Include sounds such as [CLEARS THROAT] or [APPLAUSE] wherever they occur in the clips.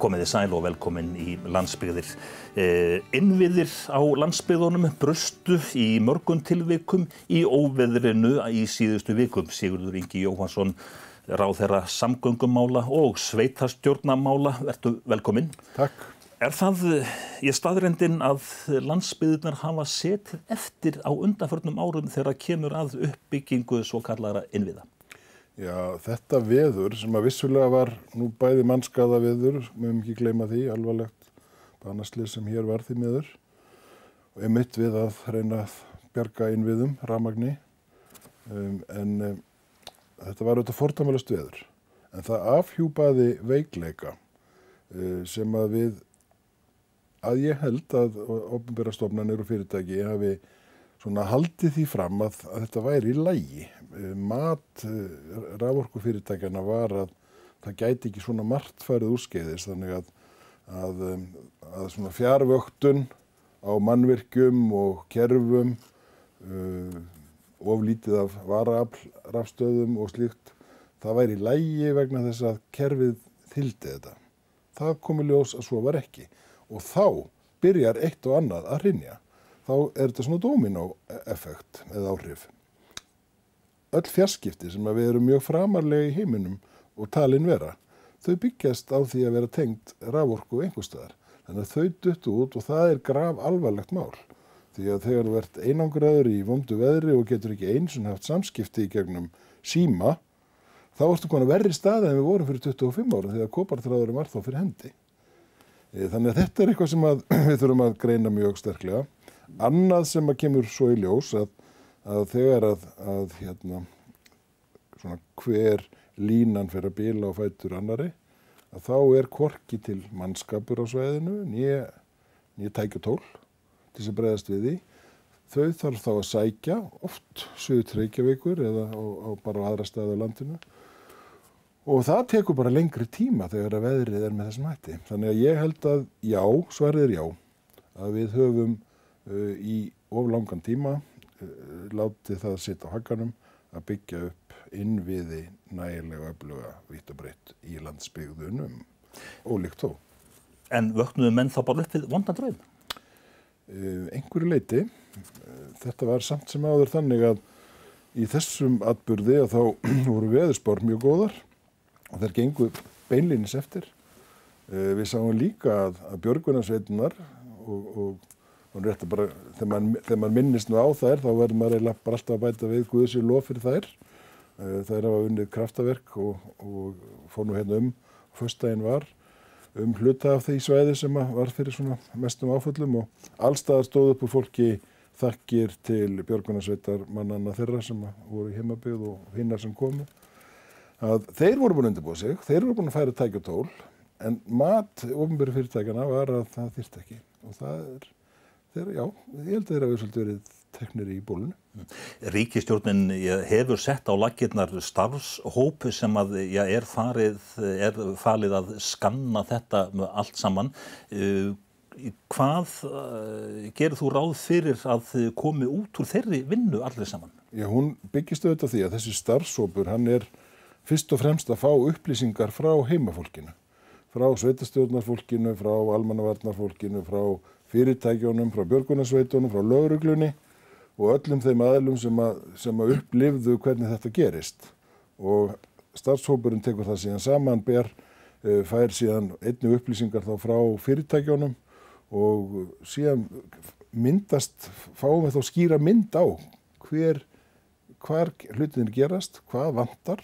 Komiði sæl og velkomin í landsbyggðir. Eh, innviðir á landsbyggðunum brustu í mörgum tilvikum í óveðrinu í síðustu vikum. Sigurður Ingi Jóhansson, ráð þeirra samgöngumála og sveitarstjórnamála. Vertu velkomin. Takk. Er það í staðrendin að landsbyggðunar hafa setið eftir á undanförnum árum þegar kemur að uppbyggingu svo kallara innviða? Já, þetta veður sem að vissulega var nú bæði mannskaða veður, mögum ekki gleyma því, alvarlegt banaslið sem hér var því meður og er mitt við að reyna að bjarga innviðum, ramagni, um, en um, þetta var auðvitað fortamælast veður. En það afhjúpaði veikleika uh, sem að við, að ég held að ofnbæra stofnanir og fyrirtæki hafi svona haldið því fram að, að þetta væri í lægi. Eh, mat eh, raforkufyrirtækjana var að það gæti ekki svona margt farið úrskeiðis þannig að, að, að svona fjárvöktun á mannvirkjum og kerfum, uh, oflítið af varaaflrafstöðum og slíkt, það væri í lægi vegna þess að kerfið þyldi þetta. Það komi ljós að svo var ekki og þá byrjar eitt og annað að rinja þá er þetta svona domino-effekt eða áhrif. Öll fjarskipti sem við erum mjög framarlega í heiminum og talin vera, þau byggjast á því að vera tengt raforku einhverstaðar. Þannig að þau duttu út og það er grav alvarlegt mál. Því að þegar þú ert einangraður í vondu veðri og getur ekki eins og haft samskipti í gegnum síma, þá ertu konar verri staði en við vorum fyrir 25 ára þegar koparþráðurum var þá fyrir hendi. Þannig að þetta er eitthvað sem [CLEARS THROAT] við þurfum að greina mjög sterklega. Annað sem að kemur svo í ljós að, að þegar að, að hérna, svona, hver línan fyrir að bila og fætur annari að þá er korki til mannskapur á sveðinu, nýja tækjutól til að breyðast við því. Þau þarf þá að sækja oft sögur treykjavíkur eða á, á bara aðra staði á landinu og það tekur bara lengri tíma þegar að veðrið er með þessum hætti. Þannig að ég held að já, svarið er já, að við höfum í oflangan tíma uh, látið það að sitja á hakanum að byggja upp innviði nægilega öfluga vitt og breytt í landsbyggðunum ólíkt þó. En vöknuðu menn þá bara upp við vondan dröym? Uh, einhverju leiti. Þetta var samt sem áður þannig að í þessum atbyrði að þá [CLEARS THROAT] voru veðurspár mjög góðar og þær gengur beinlinis eftir. Við sáum líka að, að björgunarsveitunar og, og og rétt að bara, þegar þegar mann minnist á þær, þá verður maður eiginlega bara alltaf að bæta við Guðsir lof fyrir þær. Eh, þær hafa unnið kraftaverk og, og fór nú hérna um, fyrstægin var, um hluta af því svæði sem var fyrir svona mestum áföllum og allstaðar stóð upp úr fólki þakkir til Björgunarsveitar mannanna þeirra sem voru í heimabíð og hinnar sem komu. Að þeir voru búin að undirbúa sig, þeir voru búin að færa tækjutól, en mat ofnbæri fyrirtækjana var að það þýrt ekki og það er þeir, já, ég held að þeir hafa svolítið verið teknir í bólunum. Ríkistjórnin hefur sett á lakirnar starfshóp sem að já, er, farið, er falið að skanna þetta allt saman. Uh, hvað uh, gerir þú ráð fyrir að komi út úr þeirri vinnu allir saman? Já, hún byggist auðvitað því að þessi starfshópur hann er fyrst og fremst að fá upplýsingar frá heimafólkinu, frá sveitastjórnarfólkinu, frá almannavarnarfólkinu, frá fyrirtækjónum, frá björgunarsveitunum, frá lögruglunni og öllum þeim aðlum sem að, sem að upplifðu hvernig þetta gerist. Og starfshópurinn tekur það síðan saman, ber, eh, fær síðan einnu upplýsingar þá frá fyrirtækjónum og síðan myndast, fáum við þá skýra mynd á hver, hvar hlutinir gerast, hvað vantar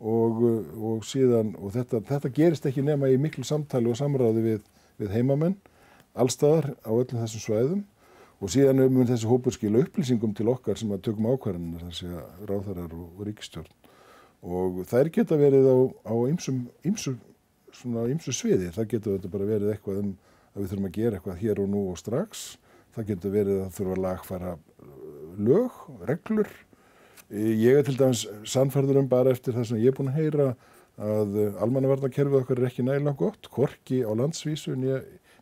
og, og síðan, og þetta, þetta gerist ekki nema í miklu samtali og samræði við, við heimamenn allstaðar á öllum þessum svæðum og síðan mun þessi hópur skila upplýsingum til okkar sem að tökum ákvarðanir þessi ráðarar og, og ríkistjórn og þær geta verið á, ymsum sviði, það þetta bara verið eitthvað um að við þurfum að gera eitthvað hér og nú og strax, það getur verið að þurfa að lagfæra lög, reglur, ég er til dæmis sannferður um bara eftir það sem ég er búin að heyra að almannavarnakerfið okkar er ekki nægilega gott, korki á landsvísu nýja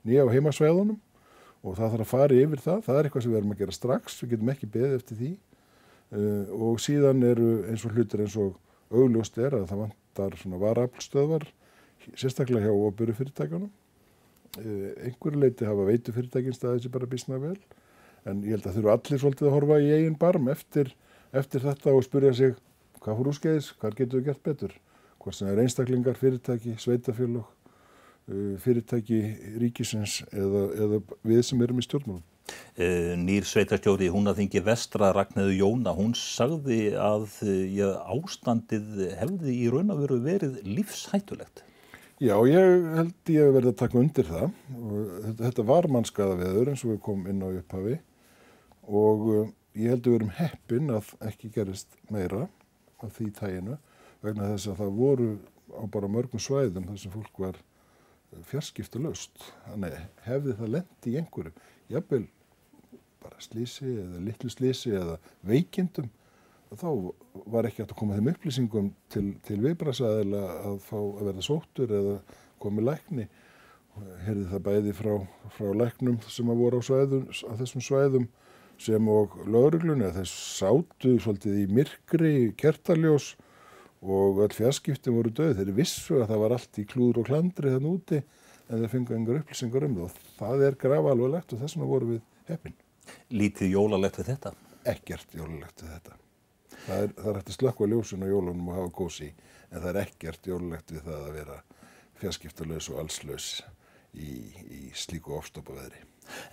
nýja á heimasvæðunum og það þarf að fara yfir það. Það er eitthvað sem við erum að gera strax, við getum ekki beðið eftir því uh, og síðan eru eins og hlutir eins og augljóst er að það vantar svona varaflstöðvar sérstaklega hjá operu fyrirtækjunum. Einhverju leiti hafa veitu fyrirtækinn staðið sem bara bísna vel en ég held að þurfu allir svolítið að horfa í eigin barm eftir, eftir þetta og spurja sig hvað fór úrskeiðis, hvað getur við gert betur. Hvort sem er einstaklingar, fyrirtæki, sveitafélag, fyrirtæki ríkisins eða, eða við sem erum í stjórnmálum. Nýr sveitarstjóri Húnaþingi Vestra Ragnæðu Jóna, hún sagði að já, ástandið hefði í raun og veru verið lífshættulegt. Já, ég held ég að verða að taka undir það. Þetta var mannskaða veður eins og við komum inn á upphafi og ég held að við erum heppin að ekki gerist meira af því tæginu vegna þess að það voru á bara mörgum svæðum þar sem fólk var fjarskipta löst. Þannig hefði það lendi í einhverju, jafnvel bara slísi eða litlu slísi eða veikindum þá var ekki hægt að koma þeim upplýsingum til, til viðbrasaðila að fá að verða sóttur eða komið lækni. Herði það bæði frá, frá læknum sem að voru á, svæðum, á þessum svæðum sem og lauruglunni að þess sátu svolítið í myrkri, kertaljós og all fjarskiptin voru döð. Þeir vissu að það var allt í klúður og klandri þann úti en þeir fengið engar upplýsingar um það og það er grafa alveg legt og þess vegna voru við heppin. Lítið jólalegt við þetta? Ekkert jólalegt við þetta. Það er, það er hægt að slökka ljósun á jólunum og hafa kósi en það er ekkert jólulegt við það að vera fjarskiptalös og allslaus í, í slíku ofstopa veðri.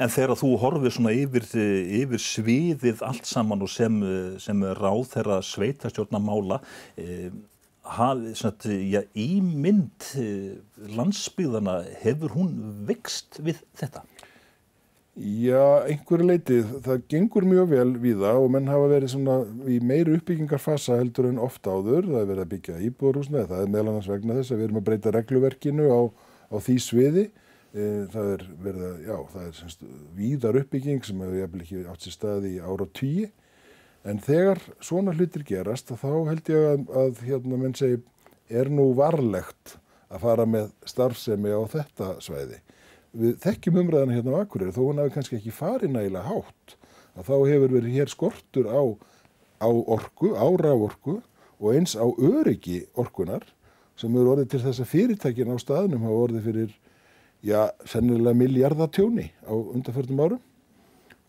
En þegar þú horfið svona yfir, yfir sviðið allt saman og sem, sem ráð þeirra sveitastjórnamála eh, ja, ímynd landsbyðana hefur hún vext við þetta? Já, einhverju leitið. Það gengur mjög vel við það og menn hafa verið svona í meiri uppbyggingarfasa heldur en ofta áður. Það er verið að byggja íbúðarhúsna, það er meðal annars vegna þess að við erum að breyta regluverkinu á, á því sviði. E, það er verið að, já, það er semst víðar uppbygging sem hefur jæfnvel ekki átt sér staði í ára tíu. En þegar svona hlutir gerast þá held ég að, að hérna menn segi er nú varlegt að fara með starfsemi á þetta svæði við þekkjum umræðana hérna á Akureyri þó hún hafi kannski ekki farið nægilega hátt að þá hefur verið hér skortur á, á orku, á ráorku og eins á öryggi orkunar sem eru orðið til þess að fyrirtækin á staðnum hafa orðið fyrir já, sennilega miljardatjóni á undanförnum árum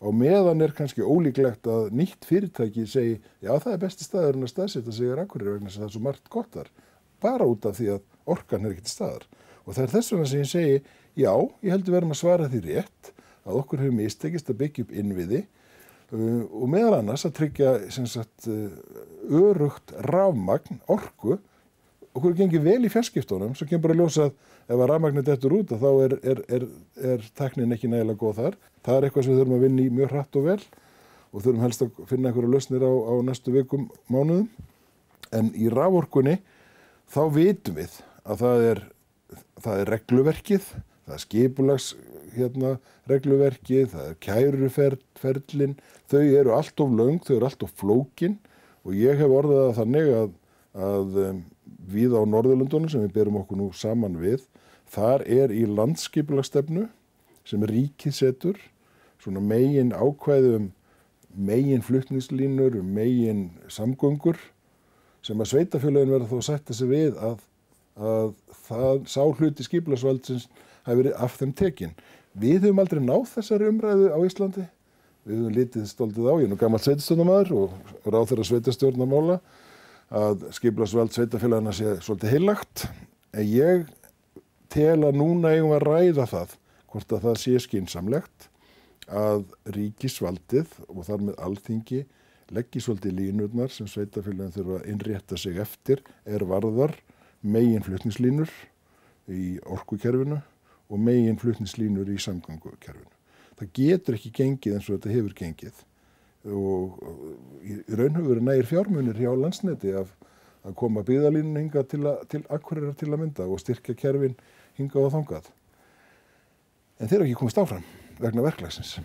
og meðan er kannski ólíklegt að nýtt fyrirtæki segi já það er besti staður en að staðsetja sig á Akureyri vegna að það er svo margt gott þar bara út af því að orkan er ekkert staðar og það er þess vegna sem ég segi Já, ég heldur verðum að svara því rétt að okkur hefur mistekist að byggja upp innviði uh, og meðal annars að tryggja sagt, uh, örugt rafmagn, orku. Okkur gengir vel í fjarskiptunum, svo kemur bara að ljósa að ef að rafmagnir dettur út þá er, er, er, er teknin ekki nægilega góð þar. Það er eitthvað sem við þurfum að vinna í mjög hratt og vel og þurfum helst að finna einhverju lausnir á, á næstu vikum mánuðum. En í raforkunni þá vitum við að það er, það er regluverkið það er skipulags hérna, regluverkið, það er kæruferlin, þau eru allt of laung, þau eru allt of flókin og ég hef orðað að þannig að, að um, við á Norðurlundunum sem við berum okkur nú saman við, þar er í landskipulagstefnu sem ríkið setur, svona megin ákvæðum megin fluttningslínur, megin samgöngur sem að sveitafélagin verða þó að setja sig við að, að það sá hluti skipulagsvaldsins hafi verið af þeim tekin. Við höfum aldrei náð þessari umræðu á Íslandi. Við höfum litið stoldið á, ég er nú gammal sveitastjórnamaður og ráð þeirra sveitastjórnamála að skiplasveld sveitafélagina sé svolítið heilagt. En ég tel að núna eigum að ræða það, hvort að það sé skinsamlegt að ríkisvaldið og þar með alþingi leggji svolítið línurnar sem sveitafélagin þurfa að innrétta sig eftir er varðar megin flutningslínur í orkukerfinu og megin flutninslínur í samgangukerfinu. Það getur ekki gengið eins og þetta hefur gengið og í raunhugurinn nægir fjármunir hjá landsneti af að koma byggðalínun hinga til, til akkurirar til að mynda og styrkja kerfin hinga og þangað. En þeir eru ekki komist áfram vegna verklagsins.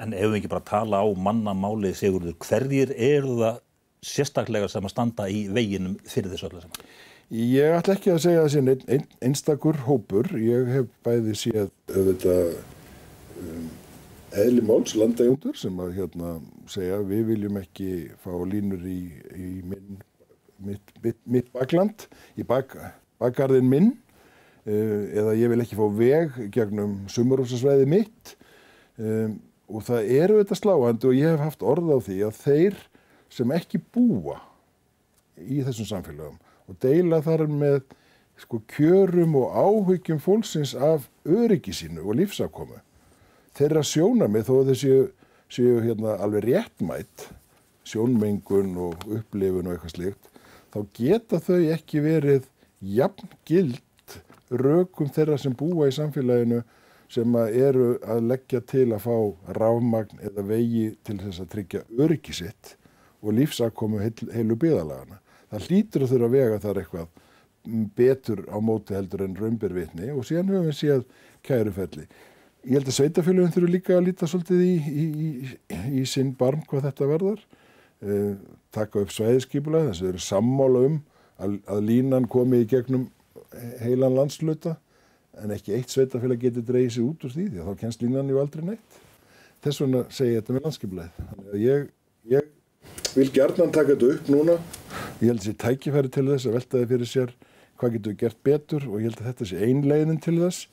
En ef við ekki bara tala á mannamáli Sigurður, hverjir eru það sérstaklega sem að standa í veginum fyrir þessu öllu saman? Ég ætla ekki að segja sé ein, ein, einstakur hópur. Ég hef bæði séð auðvitað um, eðli máls landægundur sem að hérna, segja við viljum ekki fá línur í, í minn, mitt, mitt, mitt bakland, í bak, bakgarðin minn. eða ég vil ekki fá veg gegnum sumarhúsasvæði mitt um, og það eru þetta sláandi og ég hef haft orð á því að þeir sem ekki búa í þessum samfélagum og deila þar með sko, kjörum og áhyggjum fólksins af öryggi sínu og lífsafkomu þeirra sjónamið þó að þessi séu hérna alveg réttmætt sjónmengun og upplifun og eitthvað slikt þá geta þau ekki verið jafn gild rökum þeirra sem búa í samfélaginu sem eru að leggja til að fá ráfmagn eða vegi til þess að tryggja öryggisitt og lífsakomu heil, heilu byðalagana. Það hlýtur að þurfa að vega þar eitthvað betur á móti heldur en raumbyrvitni og síðan höfum við séð kærufelli. Ég held að sveitafélagin þurfu líka að líta svolítið í, í, í, í sinn barm hvað þetta verðar. Eh, taka upp sveiðskipula þess að þau eru sammála um að, að línan komi í gegnum heilan landsluta en ekki eitt sveitafélag getur dreyið sér út úr því því að þá kennst línan ju aldrei neitt. Þess vegna segi ég þetta með landskipuleið. Ég, ég vil gerðnan taka þetta upp núna. Ég held að þessi tækifæri til þess að velta þið fyrir sér hvað getur gert betur og ég held að þetta sé einleginin til þess.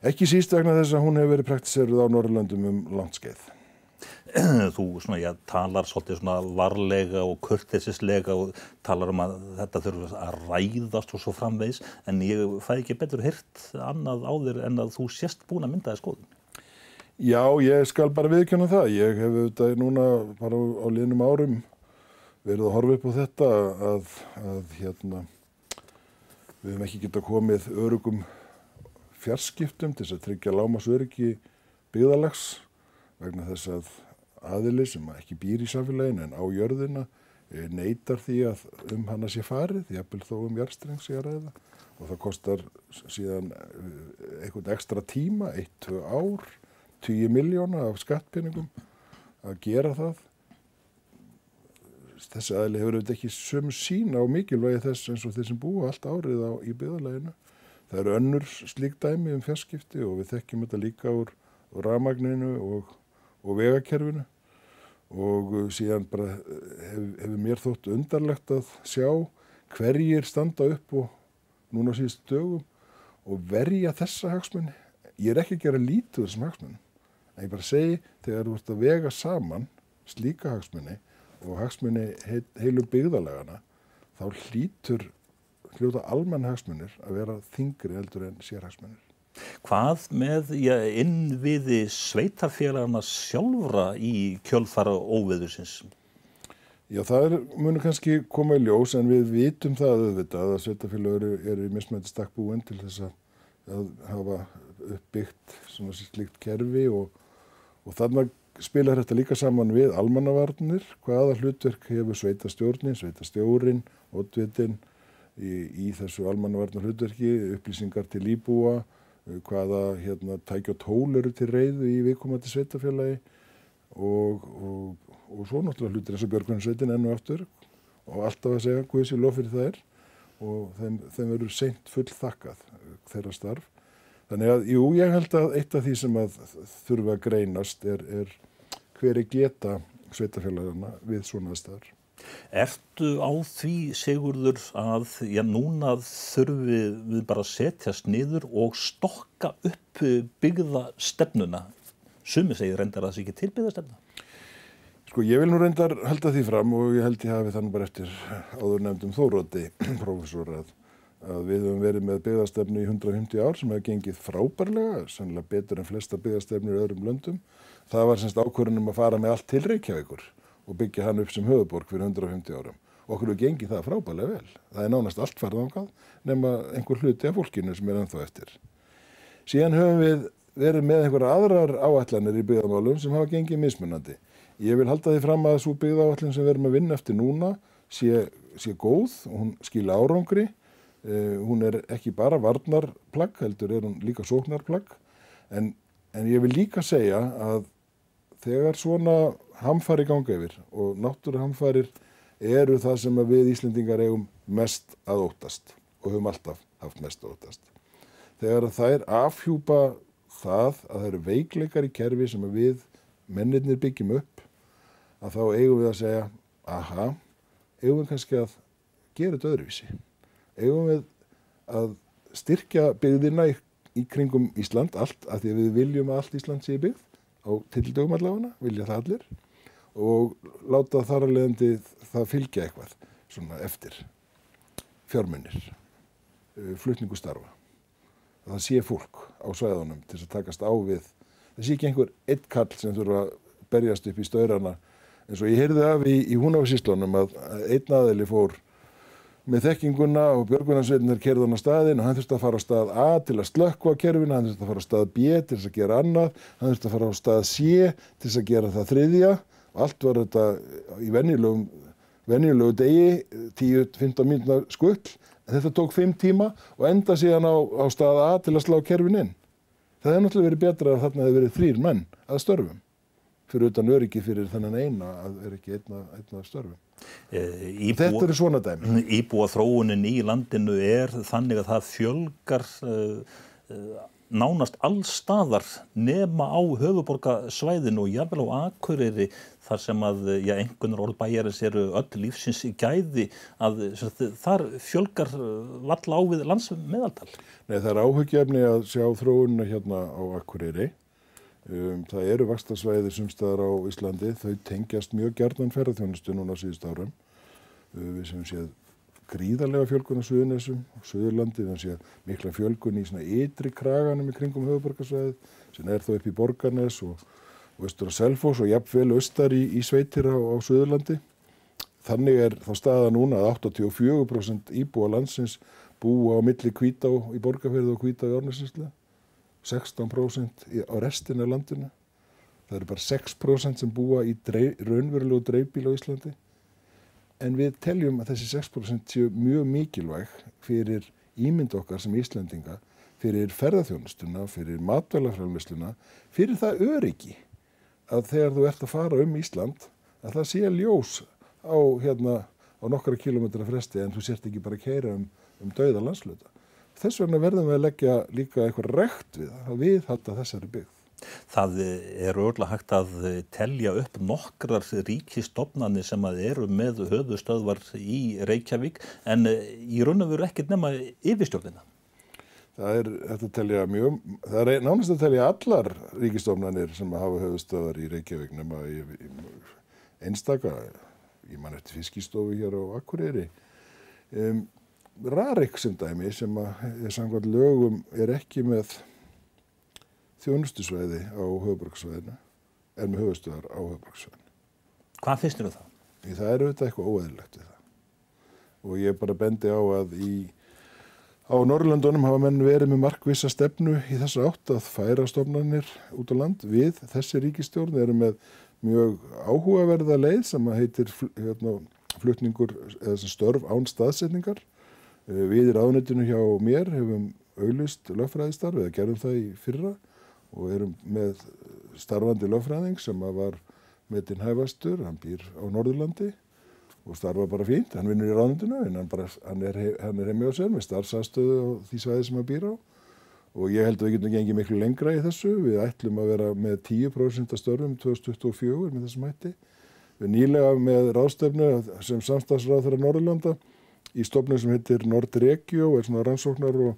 Ekki síst vegna þess að hún hefur verið praktiseruð á Norrlandum um landskeið. [CLEARS THROAT] þú svona, já, talar svolítið svona varlega og kurtisislega og talar um að þetta þurfa að ræðast og svo framvegs en ég fæ ekki betur hirt annað á þér en að þú sést búin að mynda það skoðun. Já, ég skal bara viðkjöna það. Ég hef auðvitað núna bara á liðnum árum verið að horfa upp á þetta að, að hérna, við hefum ekki geta komið örugum fjarskiptum til að tryggja lámasöryggi byggðalags vegna þess að aðili sem ekki býr í samfélaginu en á jörðina eh, neytar því að um hana sé farið, jafnvel þó um jærstreng sé að ræða og það kostar síðan eh, einhvern ekstra tíma, 1-2 ár, 10 miljóna af skattpinningum að gera það. Þessi aðli hefur auðvitað ekki sömu sína á mikilvægi þess eins og þeir sem búa allt árið á, í byggðalæginu. Það eru önnur slík dæmi um fjarskipti og við þekkjum þetta líka úr, ramagninu og og vegakerfinu og uh, síðan bara uh, hefur hef mér þótt undarlegt að sjá hverjir standa upp og núna síðust dögum og verja þessa hagsmunni. Ég er ekki að gera lítið þessum hagsmunni, en ég bara segi þegar þú ert að vega saman slíka hagsmunni og hagsmunni heil, heilu byggðalegana þá hlýtur hljóta almenn hagsmunir að vera þingri heldur en sérhagsmunir. Hvað með ja, innviði sveitarfélagarna sjálfra í kjölfara óveðursins? Já, það er, munur kannski koma í ljós en við vitum það auðvitað að sveitarfélagur eru, eru í mismætti stakkbúin til þess að, að hafa uppbyggt svona slikt kerfi og, og þannig spilar þetta líka saman við almannavarnir, hvaða hlutverk hefur sveitastjórnin, sveitastjórin, ótvitin í, í þessu almannavarnar hlutverki, upplýsingar til íbúa, hvaða hérna, tækja tól eru til reyðu í viðkomandi sveitafélagi og, og, og svo náttúrulega hlutir eins og Björgvinsveitin ennu aftur og alltaf að segja hvað þessi lof fyrir það er og þeim, þeim verður seint full þakkað þeirra starf. Þannig að, jú, ég held að eitt af því sem að þurfa að greinast er, er hver er geta sveitafélagana við svona aðstæðar. Ertu á því segurður að já, núna þurfum við bara að setjast niður og stokka upp byggða stefnuna? Sumi segir reyndar að það sé ekki til byggða stefna. Sko ég vil nú reyndar halda því fram og ég held ég hafi þannig bara eftir áður nefndum Þóróti, [CLEARS THROAT] profesor, að, að við höfum verið með byggðastefnu í 150 ár sem hefur gengið frábærlega, sannlega betur en flesta byggðastefnur í öðrum löndum. Það var semst ákvörðunum að fara með allt til Reykjavíkur og byggja hann upp sem höfuborg fyrir 150 árum. Okkur hefur gengið það frábælega vel. Það er nánast allt farið ánkað nema einhver hluti af fólkinu sem er ennþá eftir. Síðan höfum við verið með einhverja aðrar áallanir í byggðamálum sem hafa gengið mismunandi. Ég vil halda því fram að þessu byggðaáallin sem við erum að vinna eftir núna sé, sé góð og hún skila árangri. Uh, hún er ekki bara varnarplagg, heldur er hún líka sóknarplagg. En, en ég vil líka segja að þegar svona hamfari ganga yfir og náttúruhamfarir eru það sem við Íslendingar eigum mest að óttast og höfum alltaf haft mest að óttast. Þegar það er afhjúpa það að það eru veikleikar í kerfi sem við mennirnir byggjum upp að þá eigum við að segja aha, eigum við kannski að gera þetta öðruvísi. Eigum við að styrkja byggðina í, í kringum Ísland allt, af því að við viljum að allt Ísland sé byggð á tildögum allavega, vilja það allir og láta þar að leiðandi það fylgja eitthvað svona eftir fjármunir, uh, flutningu starfa. Það sé fólk á svæðunum til að takast á við. Það sé ekki einhver eitt kall sem þurfa að berjast upp í staurana eins og ég heyrði af í, í húnafíslunum að, að einn aðeli fór með þekkinguna og björgunarsveitin kerði hann á staðin og hann þurfti að fara á stað A til að slökkva kerfina, hann þurfti að fara á stað B til þess að gera annað, hann þurfti að fara á stað C til þess að gera það þriðja allt var þetta í venjulegu, venjulegu degi, 10-15 mínúna skull, en þetta tók 5 tíma og enda síðan á, á stað A til að slá kerfin inn. Það hefði náttúrulega verið betra að þarna hefði verið þrýr menn að störfum fyrir utan öryggi fyrir þennan eina að ekki einna, einna störfum. Eh, íbúa, Þetta eru svona dæmi. Íbúa þróunin í landinu er þannig að það fjölgar uh, uh, nánast allstaðar nema á höfuborgarsvæðinu og jafnvel á Akureyri þar sem að já, einhvernur orð bæjarins eru öll lífsins í gæði að þar fjölgar valla á við landsmeðaltal. Nei, það er áhugjefni að sjá þróunina hérna á Akureyri. Um, það eru vakstasvæðir sumstaðar á Íslandi, þau tengjast mjög gerðan ferðarþjónustu núna síðust árum. Uh, við sem séð gríðarlega fjölgun á Suðunesum og Suðurlandi, sem séð mikla fjölgun í svona ytri kraganum í kringum höfuborgarsvæðið, sem er þá upp í Borgarnes og, östur á Selfos og jafnvel östar í, í sveitir á, á Suðurlandi. Þannig er þá staða núna að 84% íbúa landsins búa á milli kvítá í Borgarferðu og kvítá í Ornesinslega. 16% á restin af landinu. Það eru bara 6% sem búa í dreif, raunverulegu dreifbíl á Íslandi. En við teljum að þessi 6% séu mjög mikilvæg fyrir ímynd okkar sem Íslandinga, fyrir ferðarþjónustuna, fyrir matvælafræðmisluna, fyrir það öryggi að þegar þú ert að fara um Ísland, að það sé ljós á, hérna, á nokkara kilometra fresti en þú sért ekki bara að keira um, um dauða landsluta. Þess vegna verðum við að leggja líka eitthvað rekt við að viðhalda þessari byggð. Það er örgulega hægt að telja upp nokkrar ríkistofnani sem að eru með höfustöðvar í Reykjavík en í raun og veru ekkert nema yfirstjórnina. Það er, mjög, það er nánast að telja allar ríkistofnanir sem hafa höfustöðvar í Reykjavík nema einstaka, ég man eftir fiskistofu hér á Akureyri. Um, Rarik sem dæmi sem er samkvæmt lögum er ekki með þjónustusvæði á höfuborgsvæðinu er með höfustöðar á höfuborgsvæðinu. Hvað finnst þér um það? Í það er auðvitað eitthvað óeðlilegt við það. Og ég bara bendi á að í, á Norrlandunum hafa menn verið með markvisa stefnu í þessu átt að færa stofnanir út á land við þessi ríkistjórn eru með mjög áhugaverða leið sem heitir hérna, flutningur eða störf án staðsetningar Við í ráðnöttinu hjá mér hefum auðlust lögfræðistarf eða gerum það í fyrra og erum með starfandi lögfræðing sem var metinn hæfastur, hann býr á Norðurlandi og starfa bara fínt, hann vinnur í ráðnöttinu en hann, bara, hann er, heimi á sér með starfsastöðu á því svæði sem hann býr á og ég held að við getum gengið miklu lengra í þessu, við ætlum að vera með 10% af störfum 2024 með þessum hætti. Við nýlega með ráðstöfnu sem samstagsráð þeirra Norðurlanda í stofnum sem heitir Nordregio og er svona rannsóknar og,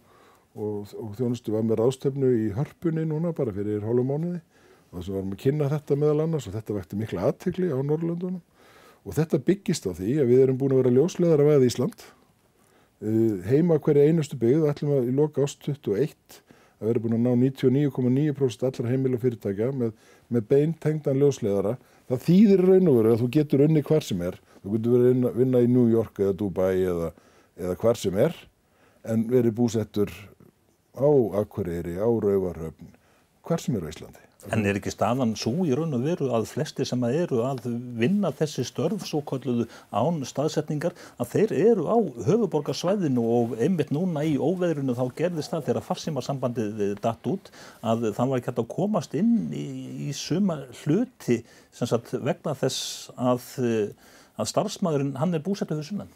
og, og þjónustu var með ráðstöfnu í hörpunni núna bara fyrir hálfum mánuði. Og þess að varum að kynna þetta meðal annars og þetta vekti mikla aðtikli á Norrlöndunum og þetta byggist á því að við erum búin að vera ljósleðar að veða Ísland. Heima hverja einustu byggð ætlum að í loka ást 21 að vera búin að ná 99,9% allra heimil og fyrirtækja með, með beintengdan ljósleðara það þýðir raun og veru að þú getur unni hvar sem er. Þú getur verið að vinna í New York eða Dubai eða, eða hvar sem er en verið búsettur á Akureyri, á Rauvarhöfn hvar sem er á Íslandi En er ekki staðan svo í raun og veru að flesti sem að eru að vinna þessi störf svo kalluðu án staðsetningar að þeir eru á höfuborgarsvæðinu og einmitt núna í óveðrinu þá gerðist það þegar farsímarsambandið datt út að það var ekki hægt að komast inn í, í suma hluti sagt, vegna þess að, að starfsmæðurinn hann er búsettu fyrir sunnan.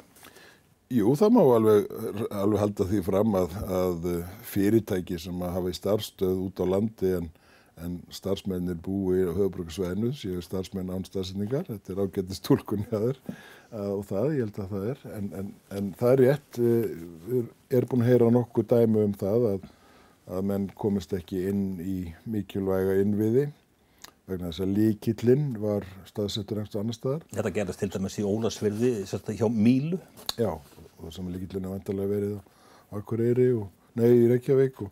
Jú, það má alveg, alveg halda því fram að, að fyrirtæki sem að hafa í starfstöð út á landi en en starfsmennir búi á höfubrökksvæðinu séu starfsmenn án staðsendingar, þetta er ágættist tólkunni að þeir og það, ég held að það er, en, en, en það er rétt, við erum búin að heyra nokkuð dæmu um það að, að menn komist ekki inn í mikilvæga innviði vegna þess að líkillinn var staðsettur einhverstu annar staðar. Þetta gerðist til dæmis í Ólasverði, hjá Mílu? Já, og það sem líkillinn er vantarlega verið á Akureyri og, nei, í Reykjavík og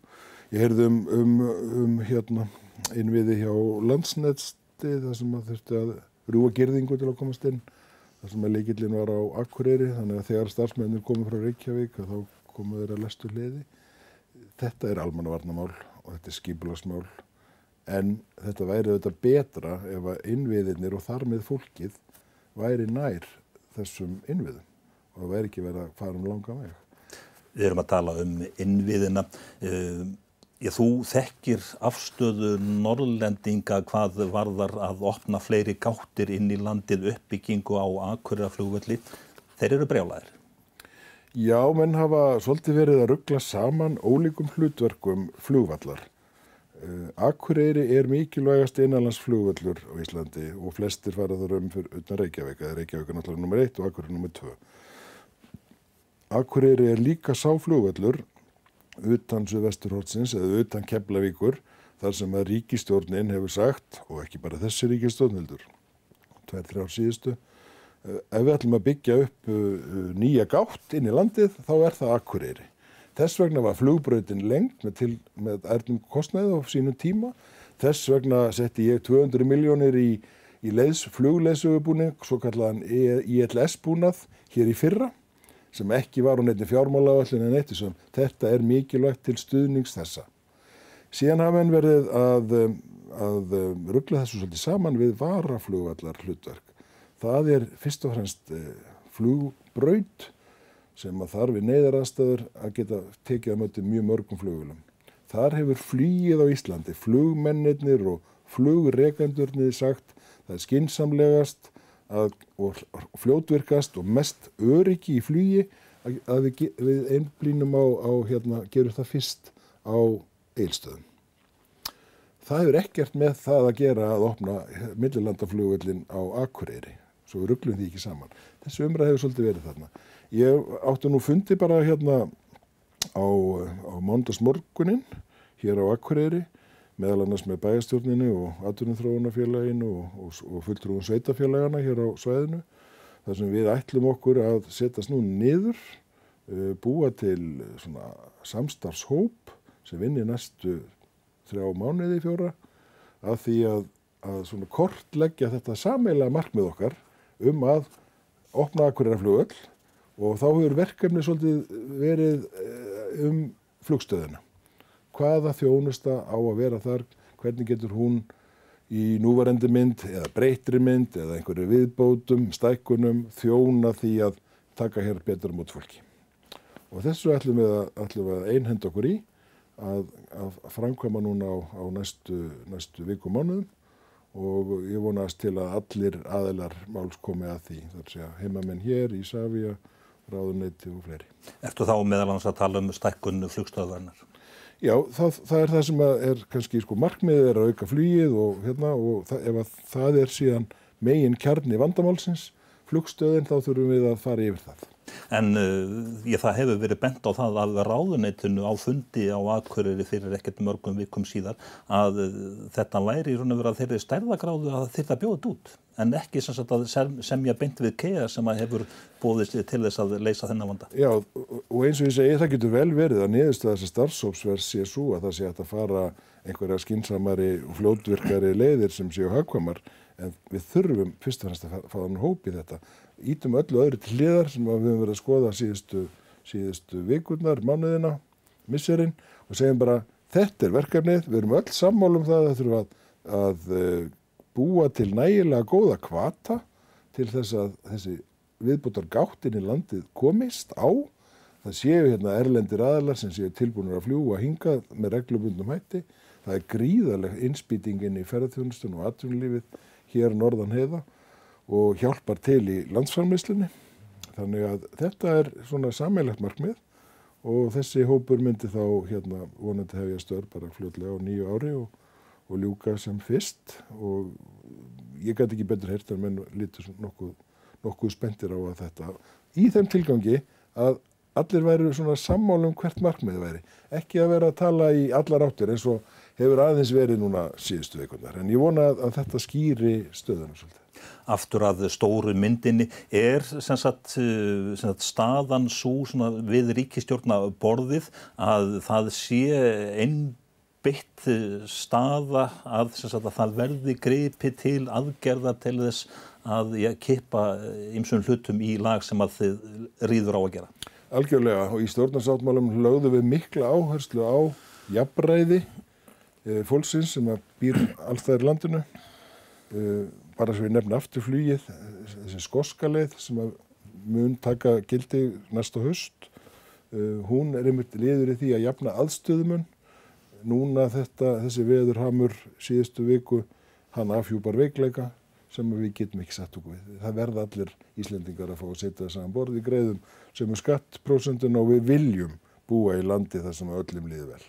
ég heyrði um, um, um hérna innviði hjá landsnetsti þar sem að þurfti að rúa gerðingu til að komast inn. Þar sem að leikillin var á Akureyri þannig að þegar starfsmennir komið frá Reykjavík þá komuð þeirra lestu hliði. Þetta er almannavarnamál og þetta er skipilagsmál en þetta væri þetta betra ef að innviðinir og þar með fólkið væri nær þessum innviðum og það væri ekki verið að fara um langa veg Við erum að tala um innviðina uh, Ég, þú þekkir afstöðu norrlendinga hvað varðar að opna fleiri gáttir inn í landið uppbyggingu á Akureyra-flugvelli. Þeir eru brjálæðir. Já, menn hafa svolítið verið að ruggla saman ólíkum hlutverkum flugvallar. Uh, Akureyri er mikilvægast innanlandsflugvallur á Íslandi og flestir fara þar um fyrir utan Reykjavík. Reykjavík er náttúrulega nummer 1 og Akureyri nummer 2. Akureyri er líka sáflugvallur utan Suðvesturhótsins eða utan Keflavíkur þar sem að ríkistjórnin hefur sagt og ekki bara þessi ríkistjórn heldur tveir, þrjár síðustu ef við ætlum að byggja upp nýja gátt inn í landið þá er það Akureyri. Þess vegna var flugbröðin lengt með, með ærnum kostnæðu á sínum tíma. Þess vegna setti ég 200 miljónir í, í leiðs, flugleðsögubúning, svo kallaðan ILS búnað hér í fyrra sem ekki var á neitt fjármálaáallin en eitt. Þetta er mikilvægt til stuðnings þessa. Síðan hafa henn verið að, að ruggla þessu svolítið saman við varaflugvallar hlutverk. Það er fyrst og fremst flugbraut sem að þarf við neyðarastöður að geta tekið að möti mjög mörgum flugulum. Þar hefur flýið á Íslandi, flugmennir og flugrekandurnir sagt það er skinsamlegast að, og fljótvirkast og mest öryggi í flugi að, að við, við einblínum á, á hérna, gerum það fyrst á eilstöðum. Það hefur ekkert með það að gera að opna millilandaflugvöldin á Akureyri, svo við rugglum því ekki saman. Þessu umræð hefur svolítið verið þarna. Ég átti nú fundi bara hérna á, á mándagsmorgunin hér á Akureyri meðal annars með bæjastjórninu og atvinnumþróunafélaginu og, og, og fulltrúum sveitafélagana hér á svæðinu þar sem við ætlum okkur að setjast nú niður, uh, búa til samstarfshóp sem vinnir næstu þrjá mánuði fjóra að því að, að kortleggja þetta sameila markmið okkar um að opna Akureyra-flugöll og þá hefur verkefni svolítið verið um flugstöðina hvaða þjónusta á að vera þar, hvernig getur hún í núvarendi mynd eða breytri mynd eða einhverju viðbótum, stækkunum, þjóna því að taka hér betur mot fólki. Og þessu ætlum við að, að einhenda okkur í að, að framkvæma núna á, á næstu, næstu viku mánuðum og ég vonast til að allir aðeinar máls komi að því. Það er að segja heimamenn hér, Ísafja, ráðuneyti og fleiri. Ertu þá meðal annars að tala um stækkun flugstöðvarnar? Já, það, það er það sem er kannski sko markmiðið er að auka flýið og, hérna, og það, ef það er síðan megin kjarni vandamálsins, flugstöðin, þá þurfum við að fara yfir það. En uh, það hefur verið bent á það að ráðuneytinu á fundi á Akureyri fyrir ekkert mörgum vikum síðar að uh, þetta væri í raun og vera þeirri stærðagráðu að þetta bjóðið út. En ekki sem, að semja beint við KEA sem að hefur bóðist til þess að leysa þennan vanda. Já og eins og ég segi það getur vel verið að niðurstu þess að starfsópsverð sé svo að það sé að fara einhverja skinsamari og flótvirkari leiðir sem séu hagkvamar en við þurfum fyrst og fremst að fá þann hóp í þetta ítum öllu öðru til hliðar sem við höfum verið að skoða síðustu, síðustu vikurnar, mánuðina, misserinn og segjum bara þetta er verkefnið, við erum öll sammálum það að þurfum að, að eh, búa til nægilega góða kvata til þess að þessi viðbútar gáttin í landið komist á. Það séu hérna erlendir aðlar sem séu tilbúinur að fljúa hingað með reglubundum hætti. Það er gríðarlega innspýtingin í ferðarþjónustun og atvinnulífið hér norðan heiða og hjálpar til í landsframleyslunni. Þannig að þetta er svona sammeilegt markmið og þessi hópur myndi þá hérna vonandi hefja störf bara fljóðlega á nýju ári og, og ljúka sem fyrst og ég gæti ekki betur heyrt en menn litur nokkuð, nokkuð spendir á að þetta í þeim tilgangi að allir væri svona sammálum hvert markmið væri ekki að vera að tala í allar áttir eins og hefur aðeins verið núna síðustu veikunar en ég vona að, að þetta skýri stöðunum svolítið. Aftur að stóru myndinni er sem sagt, sem sagt staðan svo við ríkistjórna borðið að það sé einn beitt staða að, sagt, að það verði greipi til aðgerða til þess að ja, kippa ymsum hlutum í lag sem að þið rýður á að gera? Algjörlega og í stjórnarsáttmálum lögðum við mikla áherslu á jafnræði fólksins sem býr alltaf í landinu e, bara svo við nefna aftur flýið þessi skoskaleið sem mun taka gildi næsta höst e, hún er einmitt liður í því að jafna aðstöðumun núna þetta, þessi veðurhamur síðustu viku, hann afhjúpar veikleika sem við getum ekki satt okkur við. Það verða allir Íslendingar að fá að setja þess að borði greiðum sem er skattprósendun og við viljum búa í landi þar sem öllum líður vel.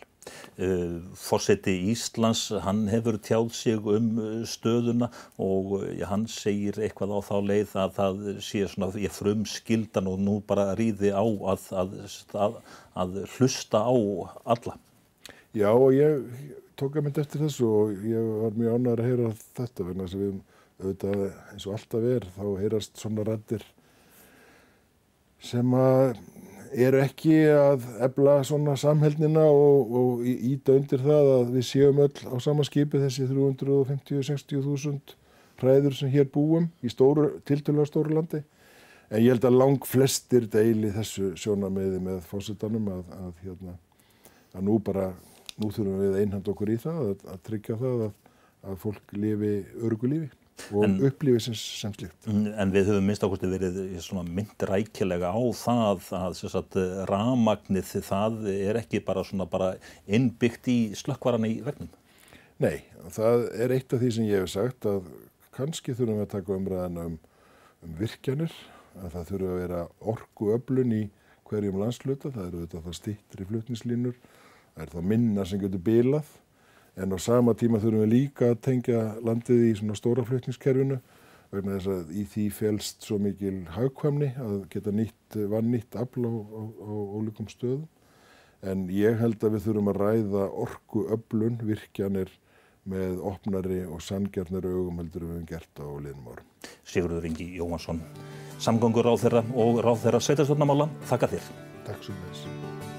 Uh, Fórseti Íslands, hann hefur tjáð sig um uh, stöðuna og ja, hann segir eitthvað á þá leið að það sé svona ég frum skildan og nú bara rýði á að, að, að hlusta á alla. Já og ég tók að mynd eftir þessu og ég var mjög ánægður að heyra þetta vegna að við auðvitað eins og alltaf er þá heyrast svona rættir sem að eru ekki að ebla svona samhældnina og, og íta undir það að við séum öll á sama skipi þessi 350-60 þúsund hræður sem hér búum í tiltölu á stóru landi. En ég held að lang flestir deili þessu sjónameði með fósittanum að, að, hérna, að nú bara nú þurfum við einhand okkur í það að, að tryggja það að, að fólk lifi örgulífi og en, upplifi sem, slikt. Mm, en við höfum minnst okkur verið myndrækilega á það að sagt, ramagnið það er ekki bara, bara innbyggt í slökkvaran í vegnum. Nei, það er eitt af því sem ég hef sagt að kannski þurfum við að taka umræðan um, um virkjanir, að það þurfum að vera orguöflun í hverjum landsluta, það eru þetta það stittri flutnislínur Það er þá minna sem getur bilað en á sama tíma þurfum við líka að tengja landið í svona stóra flutningskerfinu vegna þess að í því félst svo mikil haugkvæmni að geta nýtt, vann nýtt afl á, á, á ólíkum stöðum. En ég held að við þurfum að ræða orku öflun virkjanir með opnari og sangjarnari augum heldur við hefum gert á liðnum árum. Sigurður Ingi Jóhansson, samgöngur ráð þeirra og ráð þeirra sveitarstofnamála, þakka þér. Takk svo þessu.